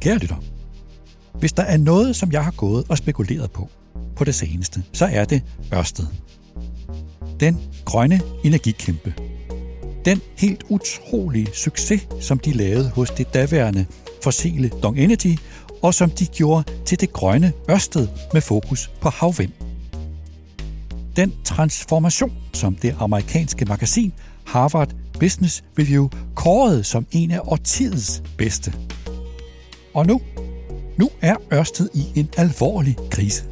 Kære lytter, hvis der er noget, som jeg har gået og spekuleret på på det seneste, så er det Ørsted. Den grønne energikæmpe. Den helt utrolige succes, som de lavede hos det daværende fossile Dong Energy, og som de gjorde til det grønne Ørsted med fokus på havvind. Den transformation, som det amerikanske magasin Harvard Business Review kårede som en af årtidets bedste. Og nu, nu er Ørsted i en alvorlig krise.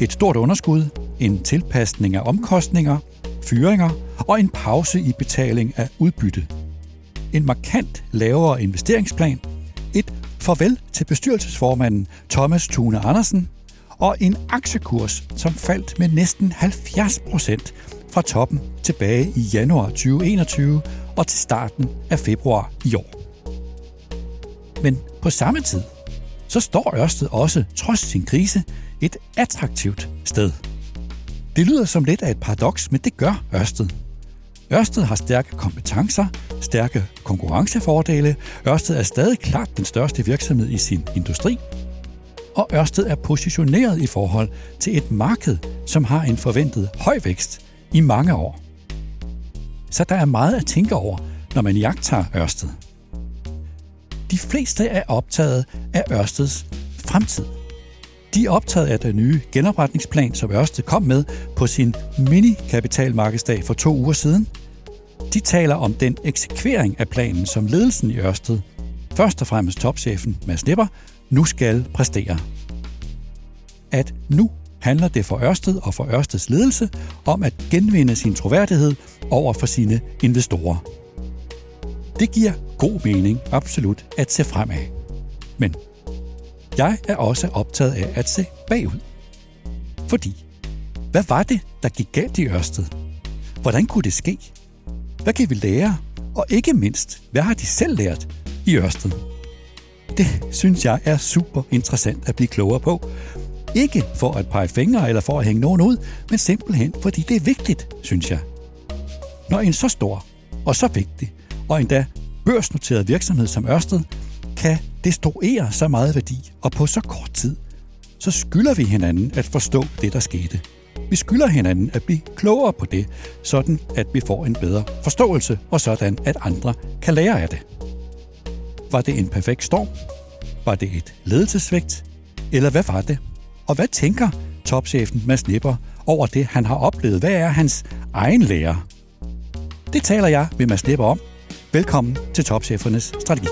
Et stort underskud, en tilpasning af omkostninger, fyringer og en pause i betaling af udbytte. En markant lavere investeringsplan, et farvel til bestyrelsesformanden Thomas Thune Andersen og en aktiekurs, som faldt med næsten 70 procent fra toppen tilbage i januar 2021 og til starten af februar i år. Men på samme tid, så står Ørsted også, trods sin krise, et attraktivt sted. Det lyder som lidt af et paradoks, men det gør Ørsted. Ørsted har stærke kompetencer, stærke konkurrencefordele, Ørsted er stadig klart den største virksomhed i sin industri, og Ørsted er positioneret i forhold til et marked, som har en forventet høj vækst i mange år. Så der er meget at tænke over, når man jagter Ørsted. De fleste er optaget af Ørsteds fremtid. De er optaget af den nye genopretningsplan, som Ørsted kom med på sin mini-kapitalmarkedsdag for to uger siden. De taler om den eksekvering af planen, som ledelsen i Ørsted, først og fremmest topchefen Mads Nipper, nu skal præstere. At nu handler det for Ørsted og for Ørsteds ledelse om at genvinde sin troværdighed over for sine investorer. Det giver god mening absolut at se fremad. Men jeg er også optaget af at se bagud. Fordi, hvad var det, der gik galt i Ørsted? Hvordan kunne det ske? Hvad kan vi lære? Og ikke mindst, hvad har de selv lært i Ørsted? Det synes jeg er super interessant at blive klogere på. Ikke for at pege fingre eller for at hænge nogen ud, men simpelthen fordi det er vigtigt, synes jeg. Når en så stor og så vigtig og endda børsnoteret virksomhed som Ørsted kan destruere så meget værdi og på så kort tid, så skylder vi hinanden at forstå det, der skete. Vi skylder hinanden at blive klogere på det, sådan at vi får en bedre forståelse, og sådan at andre kan lære af det. Var det en perfekt storm? Var det et ledelsesvægt? Eller hvad var det? Og hvad tænker topchefen Mads Nipper over det, han har oplevet? Hvad er hans egen lære? Det taler jeg med Mads Nipper om. Velkommen til Topchefernes Strategi.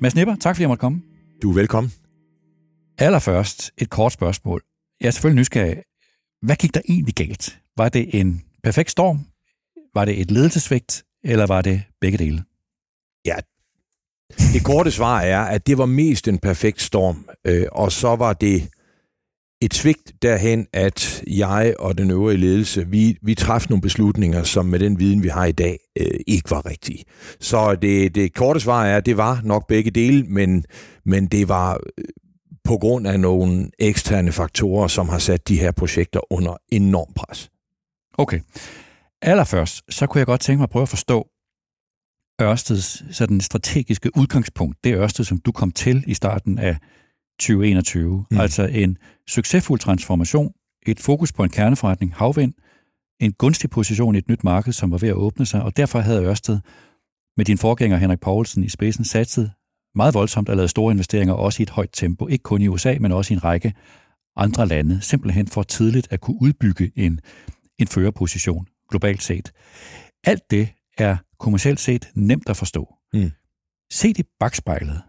Mads Nipper, tak fordi jeg måtte komme. Du er velkommen. Allerførst et kort spørgsmål. Jeg er selvfølgelig nysgerrig. Hvad gik der egentlig galt? Var det en perfekt storm? Var det et ledelsesvægt? Eller var det begge dele? Ja, det korte svar er, at det var mest en perfekt storm, øh, og så var det et svigt derhen, at jeg og den øvrige ledelse, vi, vi træffede nogle beslutninger, som med den viden, vi har i dag, øh, ikke var rigtige. Så det, det korte svar er, at det var nok begge dele, men, men det var øh, på grund af nogle eksterne faktorer, som har sat de her projekter under enorm pres. Okay. Allerførst, så kunne jeg godt tænke mig at prøve at forstå Ørsteds sådan strategiske udgangspunkt. Det Ørsted, som du kom til i starten af 2021. Mm. Altså en succesfuld transformation, et fokus på en kerneforretning, havvind, en gunstig position i et nyt marked, som var ved at åbne sig, og derfor havde Ørsted med din forgænger Henrik Poulsen i spidsen satset meget voldsomt og lavet store investeringer, også i et højt tempo, ikke kun i USA, men også i en række andre lande, simpelthen for tidligt at kunne udbygge en, en førerposition globalt set. Alt det er kommercielt set nemt at forstå. Mm. Set i bagspejlet,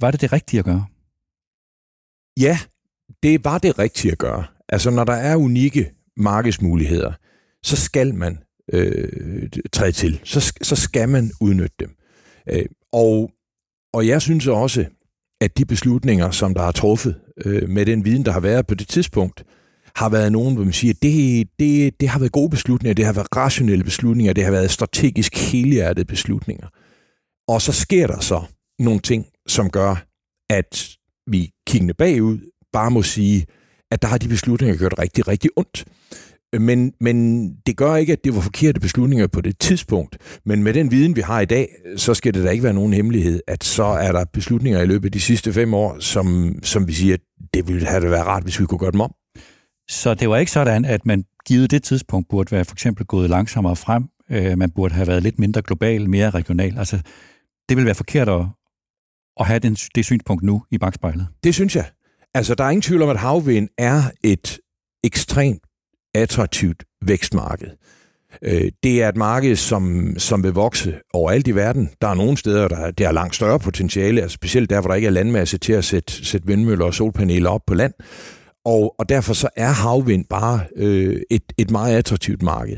var det det rigtige at gøre? Ja, det var det rigtige at gøre. Altså, når der er unikke markedsmuligheder, så skal man øh, træde til. Så, så skal man udnytte dem. Øh, og, og jeg synes også, at de beslutninger, som der har truffet øh, med den viden, der har været på det tidspunkt, har været nogen, hvor man siger, det, det, det har været gode beslutninger, det har været rationelle beslutninger, det har været strategisk helhjertede beslutninger. Og så sker der så nogle ting, som gør, at vi kiggende bagud bare må sige, at der har de beslutninger gjort rigtig, rigtig ondt. Men, men det gør ikke, at det var forkerte beslutninger på det tidspunkt. Men med den viden, vi har i dag, så skal det da ikke være nogen hemmelighed, at så er der beslutninger i løbet af de sidste fem år, som, som vi siger, at det ville have det været rart, hvis vi kunne gøre dem om. Så det var ikke sådan, at man givet det tidspunkt burde være for eksempel gået langsommere frem. Øh, man burde have været lidt mindre global, mere regional. Altså, det vil være forkert at, at have den, det synspunkt nu i bagspejlet. Det synes jeg. Altså, der er ingen tvivl om, at havvind er et ekstremt attraktivt vækstmarked. Øh, det er et marked, som, som vil vokse overalt i verden. Der er nogle steder, der, der er langt større potentiale, altså specielt der, hvor der ikke er landmasse til at sætte, sætte vindmøller og solpaneler op på land. Og, og derfor så er havvind bare øh, et, et meget attraktivt marked.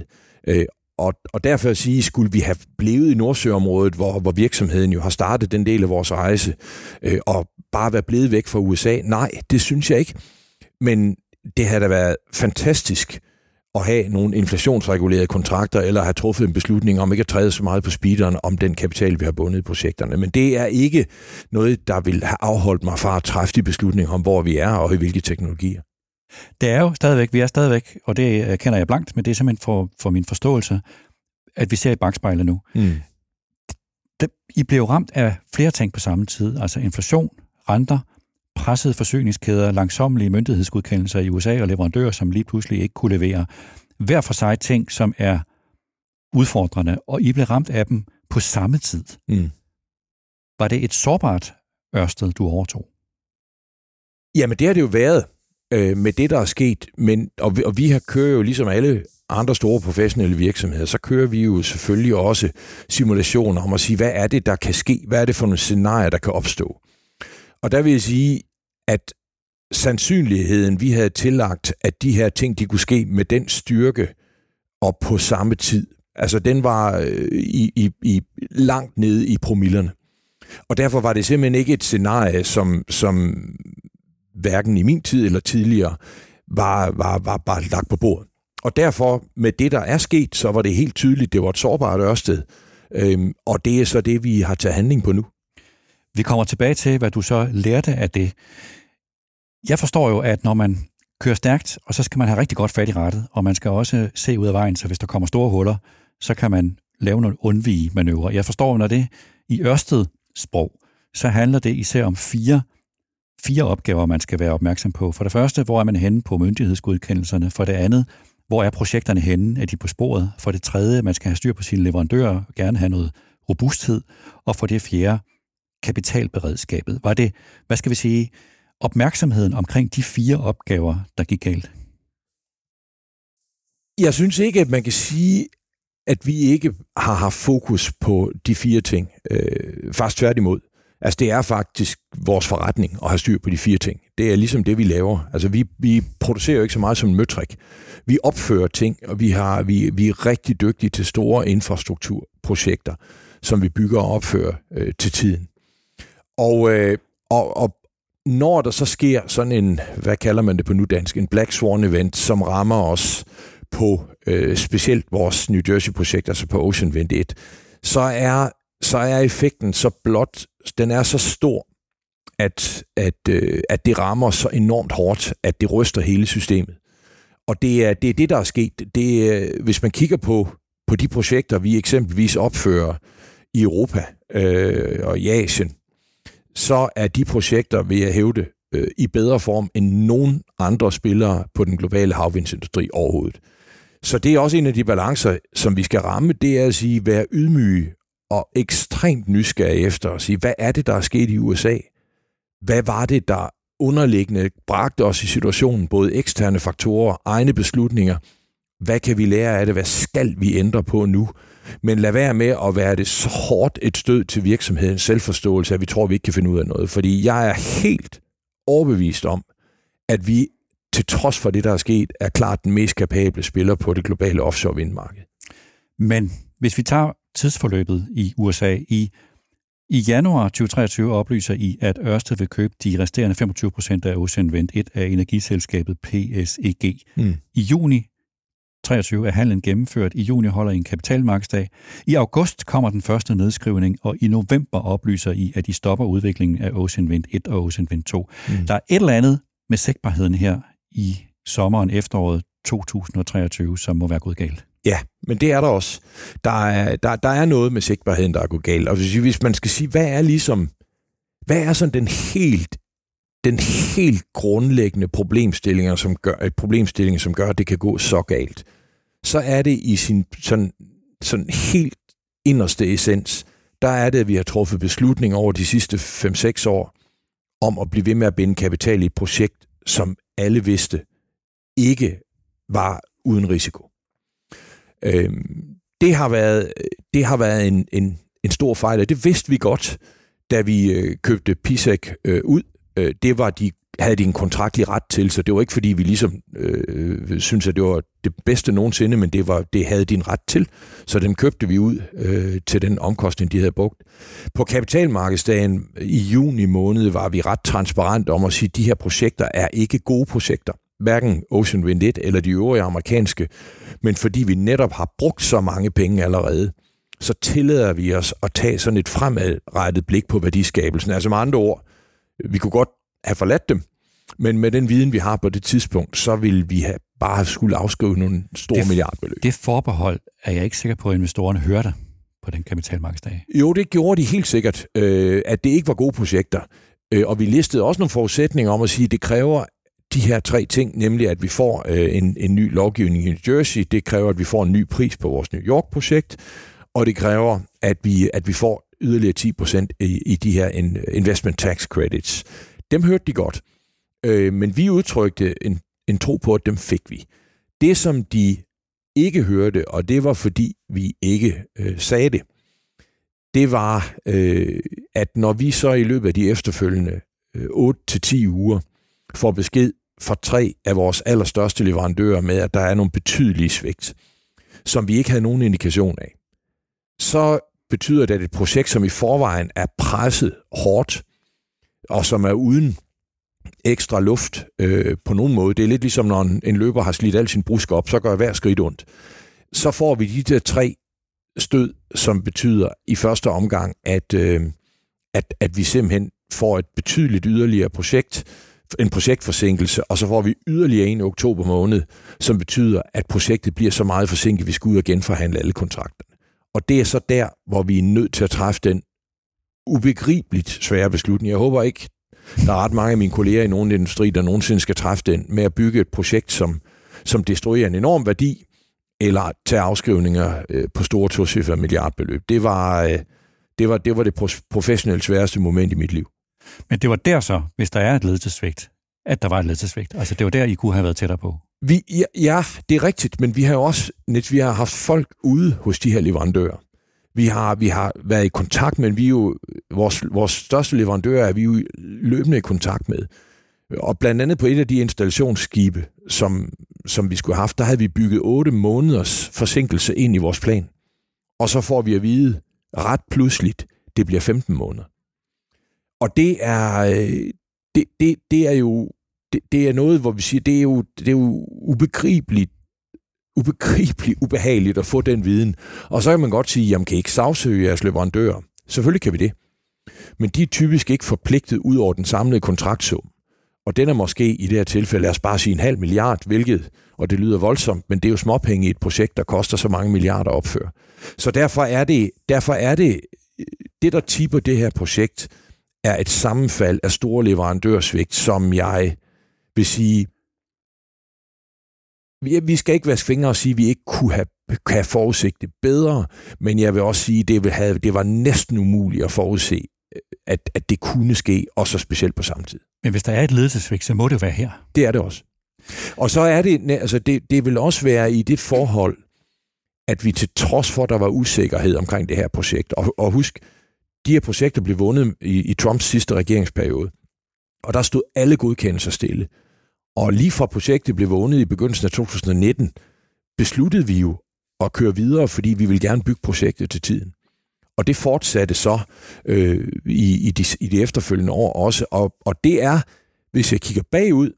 Øh, og, og derfor at sige, skulle vi have blevet i Nordsøområdet, hvor, hvor virksomheden jo har startet den del af vores rejse, øh, og bare være blevet væk fra USA? Nej, det synes jeg ikke. Men det havde da været fantastisk at have nogle inflationsregulerede kontrakter, eller have truffet en beslutning om ikke at træde så meget på speederen om den kapital, vi har bundet i projekterne. Men det er ikke noget, der vil have afholdt mig fra at træffe de beslutninger om, hvor vi er og i hvilke teknologier. Det er jo stadigvæk, vi er stadigvæk, og det kender jeg blankt, men det er simpelthen for, for min forståelse, at vi ser i bagspejlet nu. Mm. I blev ramt af flere ting på samme tid, altså inflation, renter, pressede forsyningskæder, langsommelige myndighedsgodkendelser i USA og leverandører, som lige pludselig ikke kunne levere. Hver for sig ting, som er udfordrende, og I blev ramt af dem på samme tid. Mm. Var det et sårbart Ørsted, du overtog? Jamen, det har det jo været øh, med det, der er sket. Men, og, vi, og vi har kører jo ligesom alle andre store professionelle virksomheder, så kører vi jo selvfølgelig også simulationer om at sige, hvad er det, der kan ske? Hvad er det for nogle scenarier, der kan opstå? Og der vil jeg sige, at sandsynligheden, vi havde tillagt, at de her ting, de kunne ske med den styrke og på samme tid, altså den var øh, i, i, i langt nede i promillerne. Og derfor var det simpelthen ikke et scenarie, som, som hverken i min tid eller tidligere var, var, var bare lagt på bordet. Og derfor, med det, der er sket, så var det helt tydeligt, det var et sårbart Ørsted. Øhm, og det er så det, vi har taget handling på nu. Vi kommer tilbage til, hvad du så lærte af det. Jeg forstår jo, at når man kører stærkt, og så skal man have rigtig godt fat i rettet, og man skal også se ud af vejen, så hvis der kommer store huller, så kan man lave nogle undvige manøvrer. Jeg forstår, når det i Ørsted sprog, så handler det især om fire, fire opgaver, man skal være opmærksom på. For det første, hvor er man henne på myndighedsgodkendelserne? For det andet, hvor er projekterne henne? Er de på sporet? For det tredje, man skal have styr på sine leverandører, gerne have noget robusthed. Og for det fjerde, kapitalberedskabet? Var det, hvad skal vi sige, opmærksomheden omkring de fire opgaver, der gik galt? Jeg synes ikke, at man kan sige, at vi ikke har haft fokus på de fire ting. Øh, faktisk tværtimod. Altså, det er faktisk vores forretning at have styr på de fire ting. Det er ligesom det, vi laver. Altså, vi, vi producerer jo ikke så meget som en møtrik. Vi opfører ting, og vi, har, vi, vi er rigtig dygtige til store infrastrukturprojekter, som vi bygger og opfører øh, til tiden. Og, øh, og, og når der så sker sådan en, hvad kalder man det på nu dansk, en Black Swan event, som rammer os på øh, specielt vores New Jersey-projekt, altså på Ocean Wind 1, så er, så er effekten så blot, den er så stor, at, at, øh, at det rammer så enormt hårdt, at det ryster hele systemet. Og det er det, er det der er sket. Det er, hvis man kigger på, på de projekter, vi eksempelvis opfører i Europa øh, og i Asien, så er de projekter, vil jeg hævde, øh, i bedre form end nogen andre spillere på den globale havvindsindustri overhovedet. Så det er også en af de balancer, som vi skal ramme, det er at sige, være ydmyge og ekstremt nysgerrige efter at sige, hvad er det, der er sket i USA? Hvad var det, der underliggende bragte os i situationen, både eksterne faktorer, egne beslutninger? Hvad kan vi lære af det? Hvad skal vi ændre på nu? Men lad være med at være det så hårdt et stød til virksomhedens selvforståelse, at vi tror, at vi ikke kan finde ud af noget. Fordi jeg er helt overbevist om, at vi til trods for det, der er sket, er klart den mest kapable spiller på det globale offshore vindmarked. Men hvis vi tager tidsforløbet i USA i i januar 2023 oplyser I, at Ørsted vil købe de resterende 25 procent af Ocean Wind 1 af energiselskabet PSEG. Mm. I juni 23 er handlen gennemført. I juni holder I en kapitalmarkedsdag. I august kommer den første nedskrivning, og i november oplyser I, at I stopper udviklingen af Ocean Wind 1 og Ocean Wind 2. Mm. Der er et eller andet med sigtbarheden her i sommeren, efteråret 2023, som må være gået galt. Ja, men det er der også. Der er, der, der er noget med sigtbarheden, der er gået galt. Og hvis, hvis man skal sige, hvad er ligesom, hvad er sådan den helt den helt grundlæggende problemstillinger, som gør, øh, problemstilling, som gør, at det kan gå så galt, så er det i sin sådan, sådan helt inderste essens, der er det, at vi har truffet beslutning over de sidste 5-6 år om at blive ved med at binde kapital i et projekt, som alle vidste ikke var uden risiko. Øhm, det har været, det har været en, en, en stor fejl, og det vidste vi godt, da vi øh, købte PISAC øh, ud. Øh, det var de havde de en kontraktlig ret til, så det var ikke fordi vi ligesom øh, synes at det var det bedste nogensinde, men det var det havde de en ret til, så den købte vi ud øh, til den omkostning, de havde brugt. På kapitalmarkedsdagen i juni måned var vi ret transparent om at sige, at de her projekter er ikke gode projekter hverken Ocean Wind 1 eller de øvrige amerikanske, men fordi vi netop har brugt så mange penge allerede, så tillader vi os at tage sådan et fremadrettet blik på værdiskabelsen. Altså med andre ord, vi kunne godt have forladt dem, men med den viden, vi har på det tidspunkt, så vil vi have bare skulle afskrive nogle store det, milliardbeløb. Det forbehold er jeg ikke sikker på, at investorerne hørte på den kapitalmarkedsdag. Jo, det gjorde de helt sikkert, øh, at det ikke var gode projekter. Øh, og vi listede også nogle forudsætninger om at sige, at det kræver de her tre ting, nemlig at vi får øh, en, en ny lovgivning i New Jersey, det kræver, at vi får en ny pris på vores New York-projekt, og det kræver, at vi, at vi får yderligere 10% i, i de her investment tax credits. Dem hørte de godt, øh, men vi udtrykte en, en tro på, at dem fik vi. Det, som de ikke hørte, og det var fordi vi ikke øh, sagde det, det var, øh, at når vi så i løbet af de efterfølgende øh, 8-10 uger får besked fra tre af vores allerstørste leverandører med, at der er nogle betydelige svigt, som vi ikke havde nogen indikation af, så betyder det, at et projekt, som i forvejen er presset hårdt, og som er uden ekstra luft øh, på nogen måde. Det er lidt ligesom, når en, en løber har slidt al sin brusk op, så gør hver skridt ondt. Så får vi de der tre stød, som betyder i første omgang, at, øh, at, at vi simpelthen får et betydeligt yderligere projekt, en projektforsinkelse, og så får vi yderligere en i oktober måned, som betyder, at projektet bliver så meget forsinket, at vi skal ud og genforhandle alle kontrakterne. Og det er så der, hvor vi er nødt til at træffe den ubegribeligt svære beslutning. Jeg håber ikke, der er ret mange af mine kolleger i nogen industri, der nogensinde skal træffe den med at bygge et projekt, som, som destruerer en enorm værdi, eller tage afskrivninger øh, på store tocifrede milliardbeløb. Det var, øh, det, var, det var det professionelt sværeste moment i mit liv. Men det var der så, hvis der er et ledelsesvigt, at der var et ledelsesvigt. Altså det var der, I kunne have været tættere på. Vi, ja, ja, det er rigtigt, men vi har jo også vi har haft folk ude hos de her leverandører. Vi har, vi har været i kontakt med, vi er jo, vores, vores største leverandører er vi jo løbende i kontakt med. Og blandt andet på et af de installationsskibe, som, som vi skulle have haft, der havde vi bygget 8 måneders forsinkelse ind i vores plan. Og så får vi at vide ret pludseligt, det bliver 15 måneder. Og det er, øh, det, det, det er jo det, det er noget, hvor vi siger, det er jo, det er jo ubegribeligt, ubegribeligt ubehageligt at få den viden. Og så kan man godt sige, jamen kan I ikke sagsøge jeres leverandører? Selvfølgelig kan vi det. Men de er typisk ikke forpligtet ud over den samlede kontraktsum. Og den er måske i det her tilfælde, lad os bare sige en halv milliard, hvilket, og det lyder voldsomt, men det er jo småpenge i et projekt, der koster så mange milliarder at opføre. Så derfor er det, derfor er det, det der tipper det her projekt, er et sammenfald af store leverandørsvigt, som jeg vil sige, vi skal ikke vaske fingre og sige, at vi ikke kunne have, kan have forudset det bedre, men jeg vil også sige, at det, have, det var næsten umuligt at forudse, at, at det kunne ske, og så specielt på samme tid. Men hvis der er et ledelsesvigt, så må det være her. Det er det også. Og så er det, altså det, det vil også være i det forhold, at vi til trods for, at der var usikkerhed omkring det her projekt, og, og husk, de her projekter blev vundet i, i Trumps sidste regeringsperiode, og der stod alle godkendelser stille. Og lige fra projektet blev vundet i begyndelsen af 2019, besluttede vi jo at køre videre, fordi vi vil gerne bygge projektet til tiden. Og det fortsatte så øh, i, i, de, i de efterfølgende år også. Og, og det er, hvis jeg kigger bagud,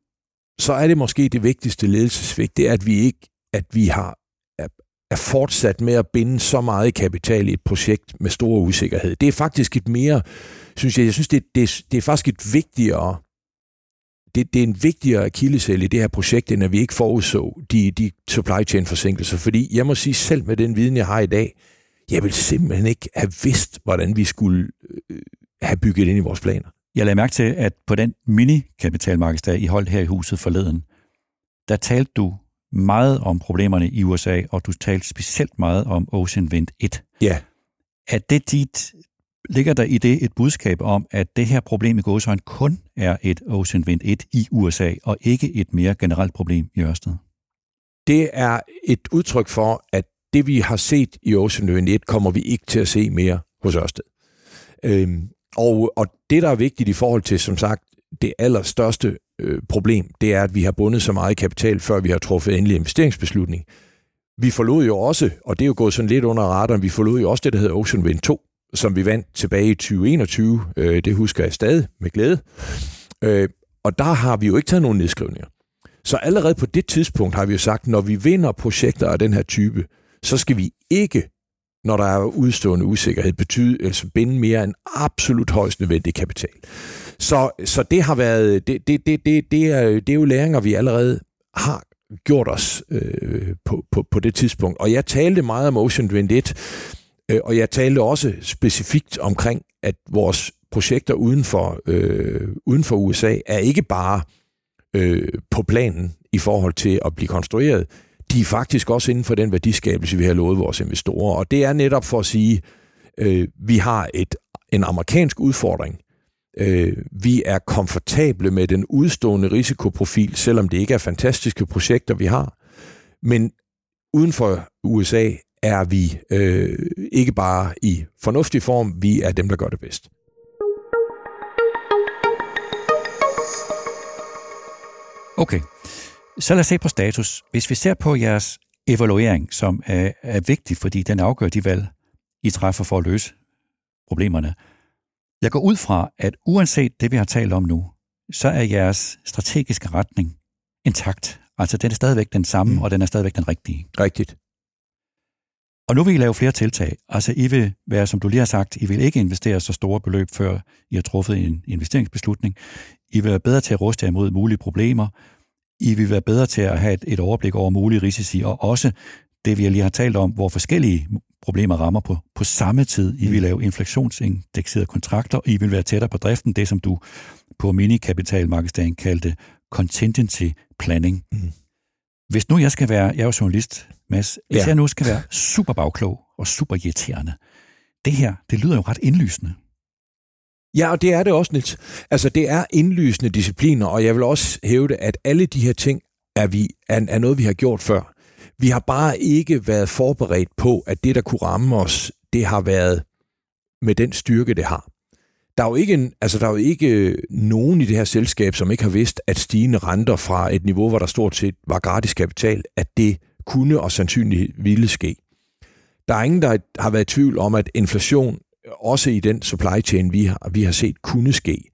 så er det måske det vigtigste ledelsesvigt, det er, at vi ikke at vi har er, er fortsat med at binde så meget kapital i et projekt med stor usikkerhed. Det er faktisk et mere, synes jeg, jeg synes, det, det, det er faktisk et vigtigere det, det er en vigtigere akillesæl i det her projekt, end at vi ikke forudså de, de supply chain forsinkelser. Fordi jeg må sige selv med den viden, jeg har i dag, jeg vil simpelthen ikke have vidst, hvordan vi skulle øh, have bygget ind i vores planer. Jeg lagde mærke til, at på den mini-kapitalmarkedsdag, I holdt her i huset forleden, der talte du meget om problemerne i USA, og du talte specielt meget om Ocean Wind 1. Ja. Er det dit, ligger der i det et budskab om, at det her problem i gåsøjne kun er et Ocean Wind 1 i USA, og ikke et mere generelt problem i Ørsted? Det er et udtryk for, at det vi har set i Ocean Wind 1, kommer vi ikke til at se mere hos Ørsted. Øhm, og, og det, der er vigtigt i forhold til, som sagt, det allerstørste øh, problem, det er, at vi har bundet så meget kapital, før vi har truffet endelig investeringsbeslutning. Vi forlod jo også, og det er jo gået sådan lidt under radaren, vi forlod jo også det, der hedder Ocean Wind 2, som vi vandt tilbage i 2021. Øh, det husker jeg stadig med glæde. Øh, og der har vi jo ikke taget nogen nedskrivninger. Så allerede på det tidspunkt har vi jo sagt, når vi vinder projekter af den her type, så skal vi ikke, når der er udstående usikkerhed, betyde, altså binde mere end absolut højst nødvendig kapital. Så, så det har været, det, det, det, det, det, er, det er jo læringer, vi allerede har gjort os øh, på, på, på det tidspunkt. Og jeg talte meget om Ocean Wind 1, øh, og jeg talte også specifikt omkring, at vores projekter uden for, øh, uden for USA er ikke bare øh, på planen i forhold til at blive konstrueret, de er faktisk også inden for den værdiskabelse, vi har lovet vores investorer. Og det er netop for at sige, øh, vi har et, en amerikansk udfordring. Øh, vi er komfortable med den udstående risikoprofil, selvom det ikke er fantastiske projekter, vi har. Men uden for USA er vi øh, ikke bare i fornuftig form, vi er dem, der gør det bedst. Okay, så lad os se på status. Hvis vi ser på jeres evaluering, som er, er vigtig, fordi den afgør de valg, I træffer for at løse problemerne. Jeg går ud fra, at uanset det, vi har talt om nu, så er jeres strategiske retning intakt. Altså, den er stadigvæk den samme, mm. og den er stadigvæk den rigtige. Rigtigt. Og nu vil I lave flere tiltag. Altså, I vil være, som du lige har sagt, I vil ikke investere så store beløb, før I har truffet en investeringsbeslutning. I vil være bedre til at ruste jer imod mulige problemer. I vil være bedre til at have et, et overblik over mulige risici, og også det, vi lige har talt om, hvor forskellige problemer rammer på, på samme tid. I vil mm. lave inflationsindekserede kontrakter, og I vil være tættere på driften, det som du på minikapitalmarkedsdagen kaldte contingency planning. Mm. Hvis nu jeg skal være, jeg er jo journalist, Mads, hvis ja. jeg nu skal være super bagklog og super irriterende, det her, det lyder jo ret indlysende. Ja, og det er det også, Niels. Altså, det er indlysende discipliner, og jeg vil også hævde, at alle de her ting er, vi, er, er noget, vi har gjort før. Vi har bare ikke været forberedt på, at det, der kunne ramme os, det har været med den styrke, det har. Der er jo ikke, en, altså der er jo ikke øh, nogen i det her selskab, som ikke har vidst, at stigende renter fra et niveau, hvor der stort set var gratis kapital, at det kunne og sandsynligt ville ske. Der er ingen, der har været i tvivl om, at inflation øh, også i den supply chain, vi har, vi har set, kunne ske.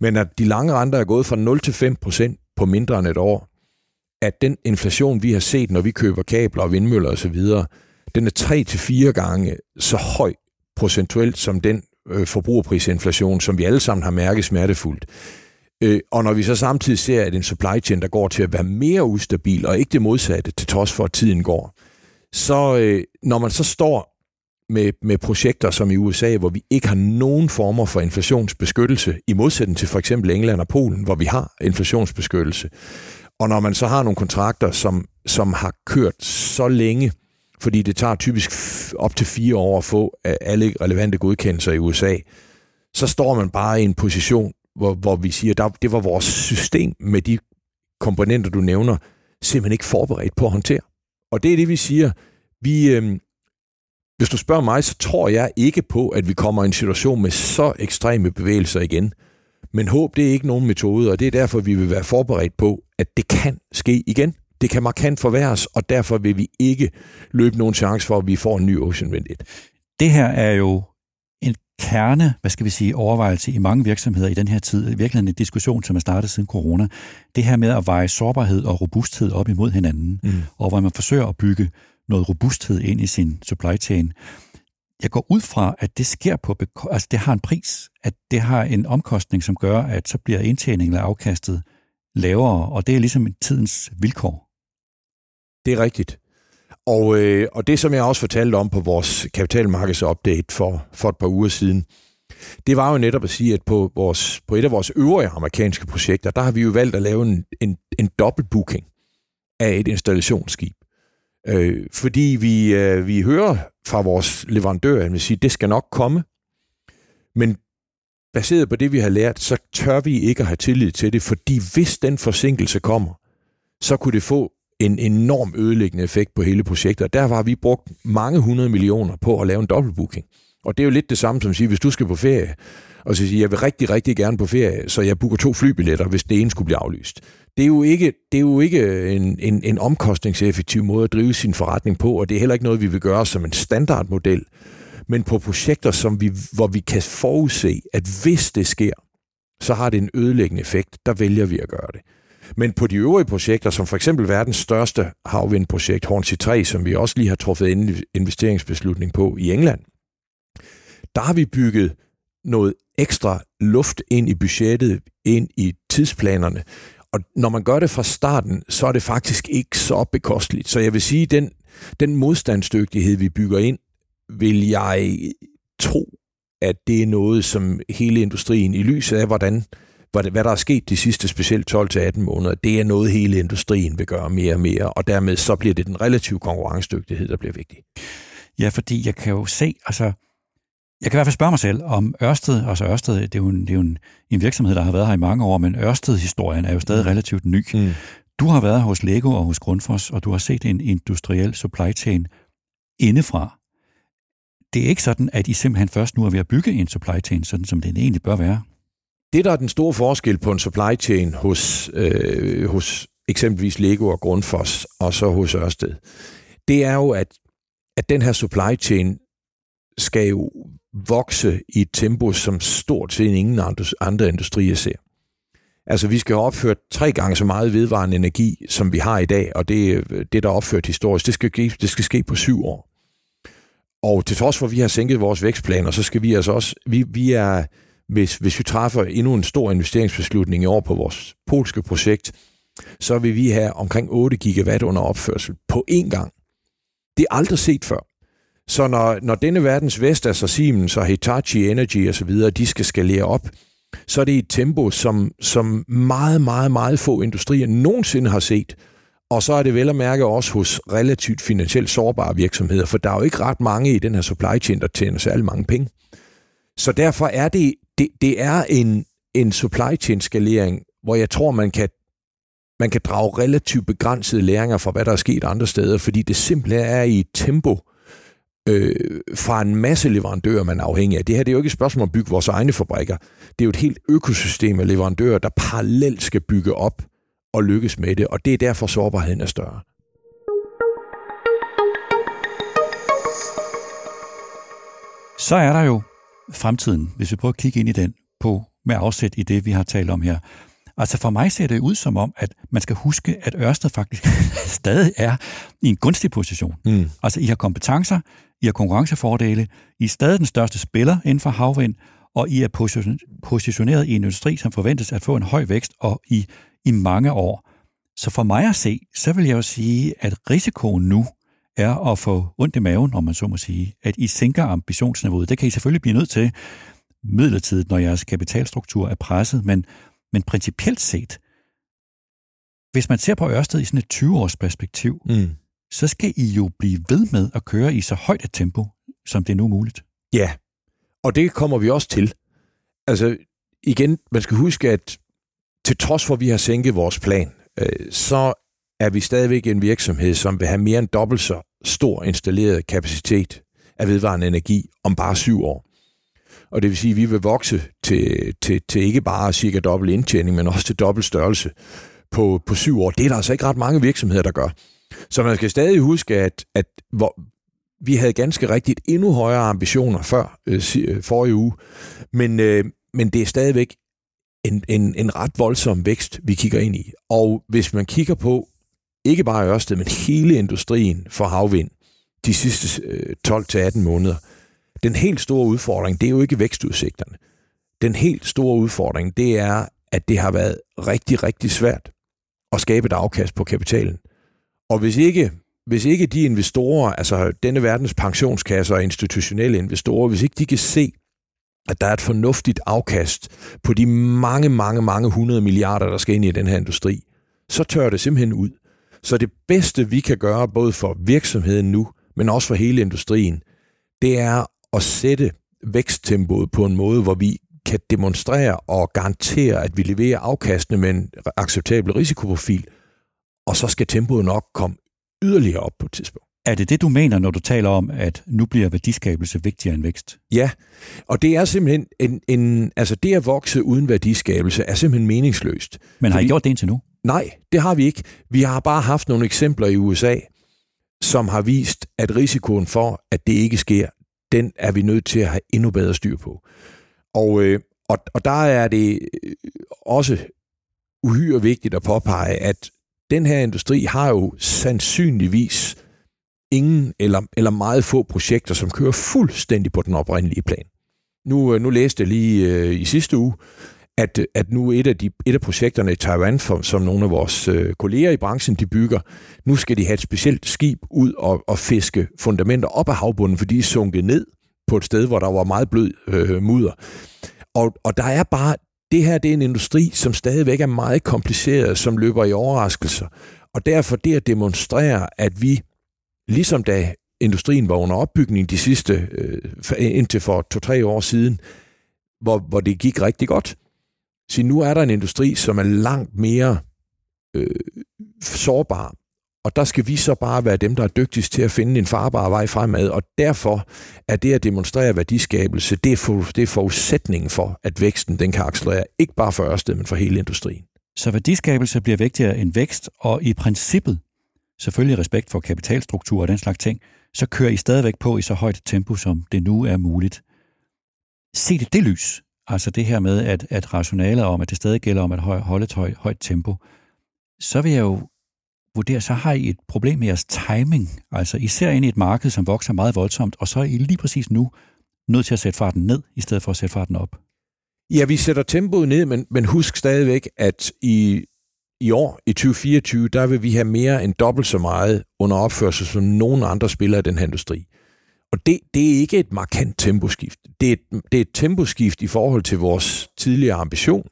Men at de lange renter er gået fra 0 til 5 procent på mindre end et år, at den inflation, vi har set, når vi køber kabler og vindmøller osv., den er 3 til fire gange så høj procentuelt som den øh, forbrugerprisinflation, som vi alle sammen har mærket smertefuldt. Øh, og når vi så samtidig ser, at en supply chain, der går til at være mere ustabil, og ikke det modsatte, til trods for, at tiden går, så øh, når man så står med, med projekter som i USA, hvor vi ikke har nogen former for inflationsbeskyttelse, i modsætning til for eksempel England og Polen, hvor vi har inflationsbeskyttelse. Og når man så har nogle kontrakter, som, som har kørt så længe, fordi det tager typisk op til fire år at få alle relevante godkendelser i USA, så står man bare i en position, hvor, hvor vi siger, at det var vores system med de komponenter, du nævner, simpelthen ikke forberedt på at håndtere. Og det er det, vi siger. Vi, øh, hvis du spørger mig, så tror jeg ikke på, at vi kommer i en situation med så ekstreme bevægelser igen. Men håb, det er ikke nogen metode, og det er derfor, vi vil være forberedt på, at det kan ske igen. Det kan markant forværres, og derfor vil vi ikke løbe nogen chance for, at vi får en ny Ocean Wind 1. Det her er jo en kerne, hvad skal vi sige, overvejelse i mange virksomheder i den her tid, i virkeligheden en diskussion, som er startet siden corona, det her med at veje sårbarhed og robusthed op imod hinanden, mm. og hvor man forsøger at bygge noget robusthed ind i sin supply chain. Jeg går ud fra, at det sker på, altså det har en pris, at det har en omkostning, som gør, at så bliver indtjeningen eller afkastet lavere, og det er ligesom tidens vilkår. Det er rigtigt. Og, øh, og det, som jeg også fortalte om på vores kapitalmarkedsupdate for, for et par uger siden, det var jo netop at sige, at på, vores, på et af vores øvrige amerikanske projekter, der har vi jo valgt at lave en, en, en dobbeltbooking af et installationsskib. Øh, fordi vi, øh, vi hører fra vores leverandør, at sige, det skal nok komme, men baseret på det, vi har lært, så tør vi ikke at have tillid til det, fordi hvis den forsinkelse kommer, så kunne det få en enorm ødelæggende effekt på hele projektet. Og der har vi brugt mange hundrede millioner på at lave en dobbeltbooking. Og det er jo lidt det samme som at sige, hvis du skal på ferie, og så sige, jeg vil rigtig, rigtig gerne på ferie, så jeg booker to flybilletter, hvis det ene skulle blive aflyst. Det er jo ikke, det er jo ikke en, en, en omkostningseffektiv måde at drive sin forretning på, og det er heller ikke noget, vi vil gøre som en standardmodel. Men på projekter, som vi, hvor vi kan forudse, at hvis det sker, så har det en ødelæggende effekt, der vælger vi at gøre det. Men på de øvrige projekter, som for eksempel verdens største havvindprojekt, Hornsea 3, som vi også lige har truffet en investeringsbeslutning på i England, der har vi bygget noget ekstra luft ind i budgettet, ind i tidsplanerne. Og når man gør det fra starten, så er det faktisk ikke så bekosteligt. Så jeg vil sige, den, den modstandsdygtighed, vi bygger ind, vil jeg tro, at det er noget, som hele industrien i lyset af, hvordan hvad, hvad der er sket de sidste specielt 12-18 måneder, det er noget, hele industrien vil gøre mere og mere, og dermed så bliver det den relative konkurrencedygtighed, der bliver vigtig. Ja, fordi jeg kan jo se, altså, jeg kan i hvert fald spørge mig selv om Ørsted, altså Ørsted, det er jo en, det er jo en, en virksomhed, der har været her i mange år, men Ørsted-historien er jo stadig mm. relativt ny. Mm. Du har været hos Lego og hos Grundfos, og du har set en industriel supply chain indefra. Det er ikke sådan, at I simpelthen først nu er ved at bygge en supply chain, sådan som den egentlig bør være. Det, der er den store forskel på en supply chain hos, øh, hos eksempelvis Lego og Grundfos, og så hos Ørsted, det er jo, at, at den her supply chain skal jo vokse i et tempo, som stort set ingen andre industrier ser. Altså, vi skal have opført tre gange så meget vedvarende energi, som vi har i dag, og det, det der er opført historisk, det skal, det skal ske på syv år. Og til trods for, at vi har sænket vores vækstplaner, så skal vi altså også, vi, vi er, hvis, hvis vi træffer endnu en stor investeringsbeslutning i år på vores polske projekt, så vil vi have omkring 8 gigawatt under opførsel på én gang. Det er aldrig set før. Så når, når denne verdens Vestas altså og Siemens og Hitachi Energy osv., de skal skalere op, så er det et tempo, som, som meget, meget, meget få industrier nogensinde har set. Og så er det vel at mærke også hos relativt finansielt sårbare virksomheder, for der er jo ikke ret mange i den her supply chain, der tjener særlig mange penge. Så derfor er det det, det er en, en supply chain skalering, hvor jeg tror, man kan, man kan drage relativt begrænsede læringer fra, hvad der er sket andre steder, fordi det simpelthen er i et tempo øh, fra en masse leverandører, man er afhængig af. Det her det er jo ikke et spørgsmål om at bygge vores egne fabrikker. Det er jo et helt økosystem af leverandører, der parallelt skal bygge op og lykkes med det, og det er derfor sårbarheden er større. Så er der jo fremtiden, hvis vi prøver at kigge ind i den på med afsæt i det, vi har talt om her. Altså for mig ser det ud som om, at man skal huske, at Ørsted faktisk stadig er i en gunstig position. Mm. Altså I har kompetencer, I har konkurrencefordele, I er stadig den største spiller inden for havvind, og I er positioneret i en industri, som forventes at få en høj vækst og i, i mange år. Så for mig at se, så vil jeg jo sige, at risikoen nu er at få ondt i maven, om man så må sige, at I sænker ambitionsniveauet. Det kan I selvfølgelig blive nødt til midlertidigt, når jeres kapitalstruktur er presset, men, men principielt set, hvis man ser på Ørsted i sådan et 20-års perspektiv, mm. så skal I jo blive ved med at køre i så højt et tempo, som det er nu muligt. Ja, og det kommer vi også til. Altså igen, man skal huske, at til trods for, at vi har sænket vores plan, øh, så er vi stadigvæk en virksomhed, som vil have mere end dobbelt så stor installeret kapacitet af vedvarende energi om bare syv år. Og det vil sige, at vi vil vokse til, til, til ikke bare cirka dobbelt indtjening, men også til dobbelt størrelse på, på syv år. Det er der altså ikke ret mange virksomheder, der gør. Så man skal stadig huske, at, at hvor, vi havde ganske rigtigt endnu højere ambitioner før øh, øh forrige uge, men, øh, men det er stadigvæk en, en, en ret voldsom vækst, vi kigger ind i. Og hvis man kigger på, ikke bare Ørsted, men hele industrien for havvind, de sidste øh, 12-18 måneder, den helt store udfordring, det er jo ikke vækstudsigterne. Den helt store udfordring, det er, at det har været rigtig, rigtig svært at skabe et afkast på kapitalen. Og hvis ikke, hvis ikke de investorer, altså denne verdens pensionskasser og institutionelle investorer, hvis ikke de kan se, at der er et fornuftigt afkast på de mange, mange, mange hundrede milliarder, der skal ind i den her industri, så tør det simpelthen ud. Så det bedste, vi kan gøre, både for virksomheden nu, men også for hele industrien, det er at sætte væksttempoet på en måde, hvor vi kan demonstrere og garantere, at vi leverer afkastene med en acceptabel risikoprofil, og så skal tempoet nok komme yderligere op på et tidspunkt. Er det det, du mener, når du taler om, at nu bliver værdiskabelse vigtigere end vækst? Ja, og det er simpelthen en, en altså det at vokse uden værdiskabelse er simpelthen meningsløst. Men har I gjort det indtil nu? Nej, det har vi ikke. Vi har bare haft nogle eksempler i USA, som har vist, at risikoen for, at det ikke sker, den er vi nødt til at have endnu bedre styr på. Og, øh, og, og der er det øh, også uhyre vigtigt at påpege, at den her industri har jo sandsynligvis ingen eller, eller meget få projekter, som kører fuldstændig på den oprindelige plan. Nu, øh, nu læste jeg lige øh, i sidste uge, at, at nu et af, de, et af projekterne i Taiwan, for, som nogle af vores øh, kolleger i branchen de bygger, nu skal de have et specielt skib ud og, og fiske fundamenter op af havbunden, fordi de er sunket ned på et sted, hvor der var meget blød øh, mudder. Og, og der er bare, det her det er en industri, som stadigvæk er meget kompliceret, som løber i overraskelser. Og derfor det at demonstrere, at vi, ligesom da industrien var under opbygning de sidste, øh, indtil for to-tre år siden, hvor, hvor det gik rigtig godt, så nu er der en industri, som er langt mere øh, sårbar. Og der skal vi så bare være dem, der er dygtigst til at finde en farbar vej fremad. Og derfor er det at demonstrere værdiskabelse, det er, for, det er forudsætningen for, at væksten den kan accelerere. Ikke bare for Ørsted, men for hele industrien. Så værdiskabelse bliver vigtigere end vækst, og i princippet, selvfølgelig respekt for kapitalstruktur og den slags ting, så kører I stadigvæk på i så højt tempo, som det nu er muligt. Se det det lys, altså det her med, at, at rationalet om, at det stadig gælder om at holde et højt, højt tempo, så vil jeg jo vurdere, så har I et problem med jeres timing. Altså, I ser ind i et marked, som vokser meget voldsomt, og så er I lige præcis nu nødt til at sætte farten ned, i stedet for at sætte farten op. Ja, vi sætter tempoet ned, men, men husk stadigvæk, at i, i år, i 2024, der vil vi have mere end dobbelt så meget under opførsel som nogen andre spillere i den her industri. Og det, det er ikke et markant temposkift. Det er, et, det er et temposkift i forhold til vores tidligere ambition.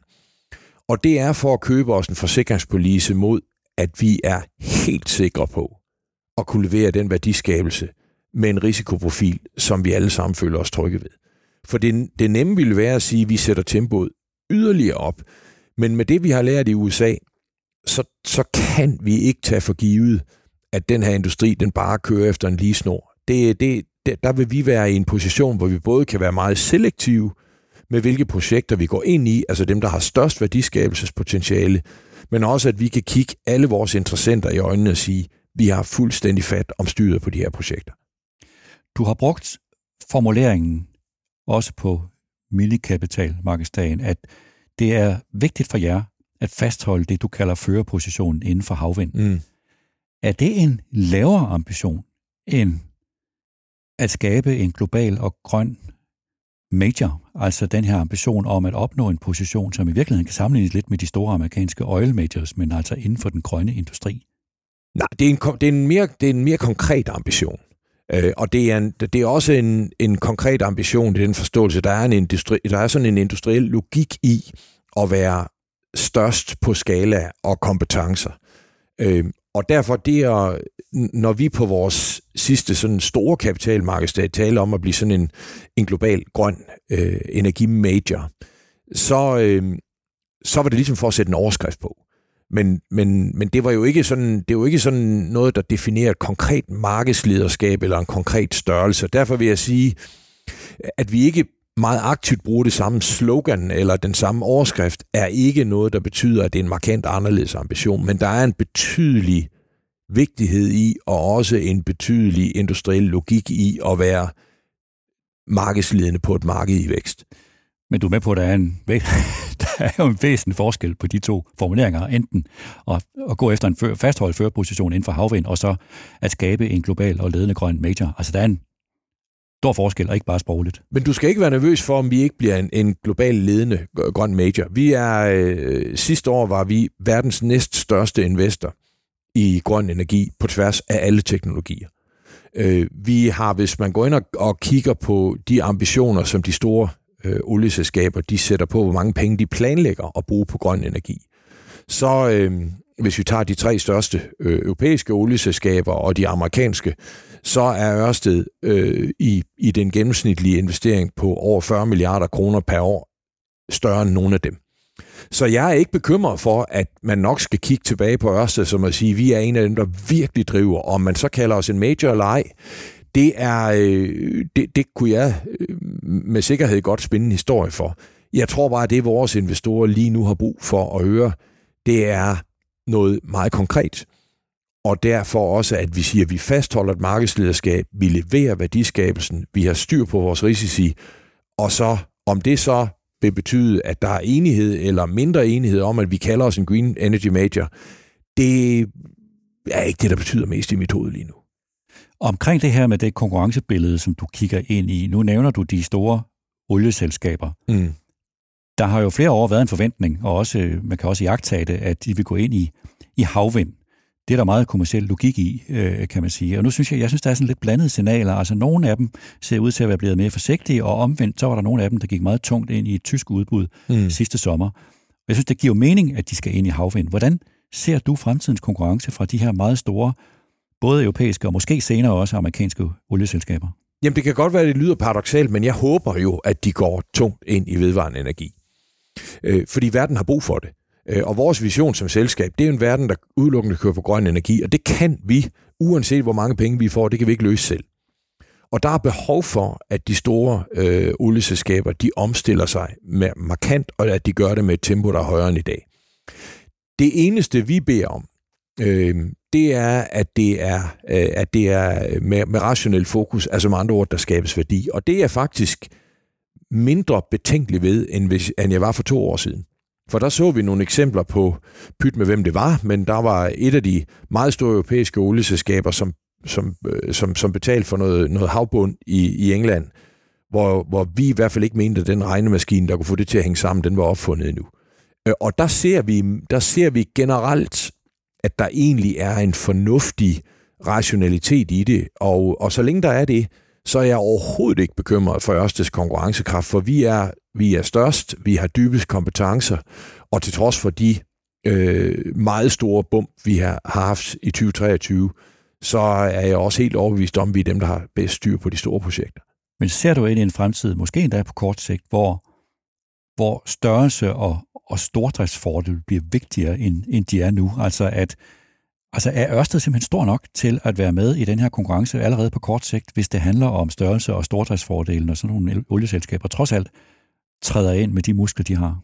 Og det er for at købe os en forsikringspolice mod, at vi er helt sikre på at kunne levere den værdiskabelse med en risikoprofil, som vi alle sammen føler os trygge ved. For det, det nemme ville være at sige, at vi sætter tempoet yderligere op. Men med det, vi har lært i USA, så, så kan vi ikke tage for givet, at den her industri, den bare kører efter en lige snor. Det, det, der vil vi være i en position, hvor vi både kan være meget selektive med, hvilke projekter vi går ind i, altså dem, der har størst værdiskabelsespotentiale, men også at vi kan kigge alle vores interessenter i øjnene og sige, vi har fuldstændig fat om styret på de her projekter. Du har brugt formuleringen også på milikapitalmarkedsdagen, at det er vigtigt for jer at fastholde det, du kalder førerpositionen inden for havvind. Mm. Er det en lavere ambition end at skabe en global og grøn major, altså den her ambition om at opnå en position, som i virkeligheden kan sammenlignes lidt med de store amerikanske oil majors, men altså inden for den grønne industri? Nej, det er en, det er en, mere, det er en mere konkret ambition. Øh, og det er, en, det er også en, en konkret ambition i den forståelse. Der er, en industri, der er sådan en industriel logik i at være størst på skala og kompetencer. Øh, og derfor det er, når vi på vores sidste sådan store kapitalmarkedsdag tale om at blive sådan en, en global grøn øh, energimajor, så, øh, så var det ligesom for at sætte en overskrift på. Men, men, men det var jo ikke sådan, det var ikke sådan noget, der definerer et konkret markedslederskab eller en konkret størrelse. Derfor vil jeg sige, at vi ikke meget aktivt bruger det samme slogan eller den samme overskrift, er ikke noget, der betyder, at det er en markant anderledes ambition, men der er en betydelig vigtighed i, og også en betydelig industriel logik i at være markedsledende på et marked i vækst. Men du er med på, at der er, en, der er jo en væsentlig forskel på de to formuleringer. Enten at, at gå efter en før, fastholdt førerposition inden for havvind, og så at skabe en global og ledende grøn major. Altså, der er en stor forskel, og ikke bare sprogligt. Men du skal ikke være nervøs for, om vi ikke bliver en, en global ledende grøn major. Vi er, øh, sidste år var vi verdens næststørste investor i grøn energi på tværs af alle teknologier. Øh, vi har, hvis man går ind og, og kigger på de ambitioner, som de store øh, olieselskaber de sætter på, hvor mange penge de planlægger at bruge på grøn energi, så øh, hvis vi tager de tre største øh, europæiske olieselskaber og de amerikanske, så er Ørsted øh, i, i den gennemsnitlige investering på over 40 milliarder kroner per år større end nogen af dem. Så jeg er ikke bekymret for, at man nok skal kigge tilbage på Ørsted, som at sige, at vi er en af dem, der virkelig driver, om man så kalder os en major eller ej. Det, er, øh, det, det kunne jeg øh, med sikkerhed godt spinde en historie for. Jeg tror bare, at det vores investorer lige nu har brug for at høre, det er noget meget konkret. Og derfor også, at vi siger, at vi fastholder et markedslederskab, vi leverer værdiskabelsen, vi har styr på vores risici, og så om det så vil betyde, at der er enighed eller mindre enighed om, at vi kalder os en Green Energy Major, det er ikke det, der betyder mest i mit hoved lige nu. Omkring det her med det konkurrencebillede, som du kigger ind i, nu nævner du de store olieselskaber. Mm. Der har jo flere år været en forventning, og også, man kan også jagtage det, at de vil gå ind i, i havvind. Det er der meget kommersiel logik i, øh, kan man sige. Og nu synes jeg, jeg synes, der er sådan lidt blandede signaler. Altså, nogle af dem ser ud til at være blevet mere forsigtige, og omvendt, så var der nogle af dem, der gik meget tungt ind i et tysk udbud mm. sidste sommer. Jeg synes, det giver mening, at de skal ind i havvind. Hvordan ser du fremtidens konkurrence fra de her meget store, både europæiske og måske senere også amerikanske olieselskaber? Jamen, det kan godt være, at det lyder paradoxalt, men jeg håber jo, at de går tungt ind i vedvarende energi. Øh, fordi verden har brug for det. Øh, og vores vision som selskab, det er en verden, der udelukkende kører på grøn energi, og det kan vi, uanset hvor mange penge vi får, det kan vi ikke løse selv. Og der er behov for, at de store øh, olieselskaber, de omstiller sig med markant, og at de gør det med et tempo, der er højere end i dag. Det eneste, vi beder om, øh, det er, at det er, øh, at det er med, med rationel fokus, altså med andre ord, der skabes værdi. Og det er faktisk mindre betænkelig ved, end, hvis, end jeg var for to år siden. For der så vi nogle eksempler på, pyt med hvem det var, men der var et af de meget store europæiske olieselskaber, som, som, øh, som, som betalte for noget, noget havbund i, i England, hvor, hvor vi i hvert fald ikke mente, at den regnemaskine, der kunne få det til at hænge sammen, den var opfundet endnu. Øh, og der ser vi, der ser vi generelt, at der egentlig er en fornuftig rationalitet i det, og, og så længe der er det, så er jeg overhovedet ikke bekymret for Ørsteds konkurrencekraft, for vi er, vi er størst, vi har dybest kompetencer, og til trods for de øh, meget store bump, vi har, har haft i 2023, så er jeg også helt overbevist om, at vi er dem, der har bedst styr på de store projekter. Men ser du ind i en fremtid, måske endda på kort sigt, hvor, hvor størrelse og, og stordriftsfordel bliver vigtigere, end, end de er nu? Altså at Altså er Ørsted simpelthen stor nok til at være med i den her konkurrence allerede på kort sigt, hvis det handler om størrelse og stordriftsfordele, og sådan nogle olieselskaber trods alt træder ind med de muskler, de har?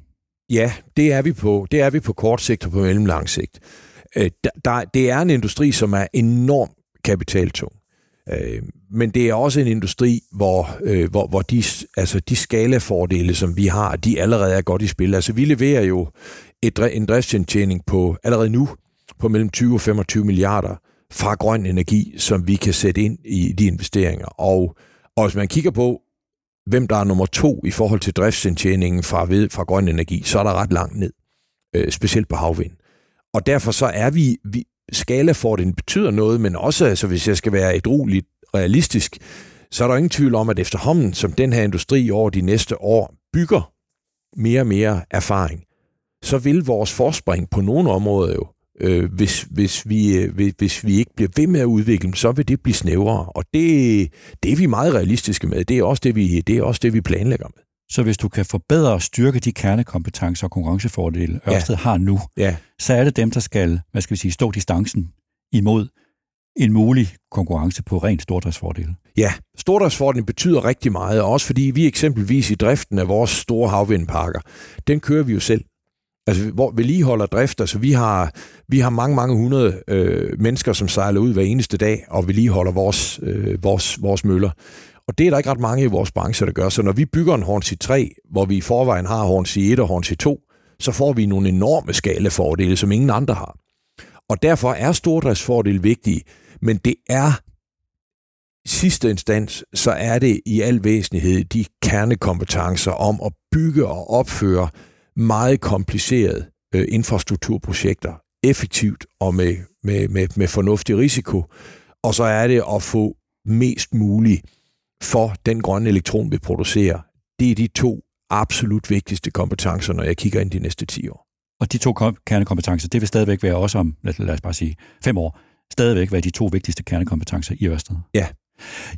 Ja, det er vi på, det er vi på kort sigt og på mellemlang sigt. Øh, der, det er en industri, som er enormt kapitaltung. Øh, men det er også en industri, hvor, øh, hvor, hvor de, altså de skalafordele, som vi har, de allerede er godt i spil. Altså vi leverer jo et, en driftsindtjening på allerede nu på mellem 20 og 25 milliarder fra grøn energi, som vi kan sætte ind i de investeringer. Og, og hvis man kigger på, hvem der er nummer to i forhold til driftsindtjeningen fra, ved, fra grøn energi, så er der ret langt ned, øh, specielt på havvind. Og derfor så er vi, vi skalafordelen betyder noget, men også, altså, hvis jeg skal være et roligt realistisk, så er der ingen tvivl om, at efterhånden, som den her industri over de næste år bygger mere og mere erfaring, så vil vores forspring på nogle områder jo øh, hvis, hvis, vi, øh, hvis vi ikke bliver ved med at udvikle dem, så vil det blive snævrere. Og det, det er vi meget realistiske med. Det er også det, vi, det er også det, vi planlægger med. Så hvis du kan forbedre og styrke de kernekompetencer og konkurrencefordele, Ørsted ja. har nu, ja. så er det dem, der skal hvad skal vi sige, stå distancen imod en mulig konkurrence på rent stordriftsfordele. Ja, stordriftsfordelen betyder rigtig meget, også fordi vi eksempelvis i driften af vores store havvindparker, den kører vi jo selv. Altså, hvor holder drift, altså vi har, vi har mange, mange hundrede øh, mennesker, som sejler ud hver eneste dag og vedligeholder vores, øh, vores, vores møller. Og det er der ikke ret mange i vores branche, der gør. Så når vi bygger en Hornsey 3, hvor vi i forvejen har Hornsey 1 og Hornsey 2, så får vi nogle enorme skalefordele, som ingen andre har. Og derfor er stordriftsfordele vigtige, men det er sidste instans, så er det i al væsentlighed de kernekompetencer om at bygge og opføre meget komplicerede øh, infrastrukturprojekter effektivt og med, med, med, med fornuftig risiko. Og så er det at få mest muligt for den grønne elektron, vi producerer. Det er de to absolut vigtigste kompetencer, når jeg kigger ind de næste 10 år. Og de to kernekompetencer, det vil stadigvæk være også om, lad, lad os bare sige, fem år, stadigvæk være de to vigtigste kernekompetencer i Ørsted. Ja.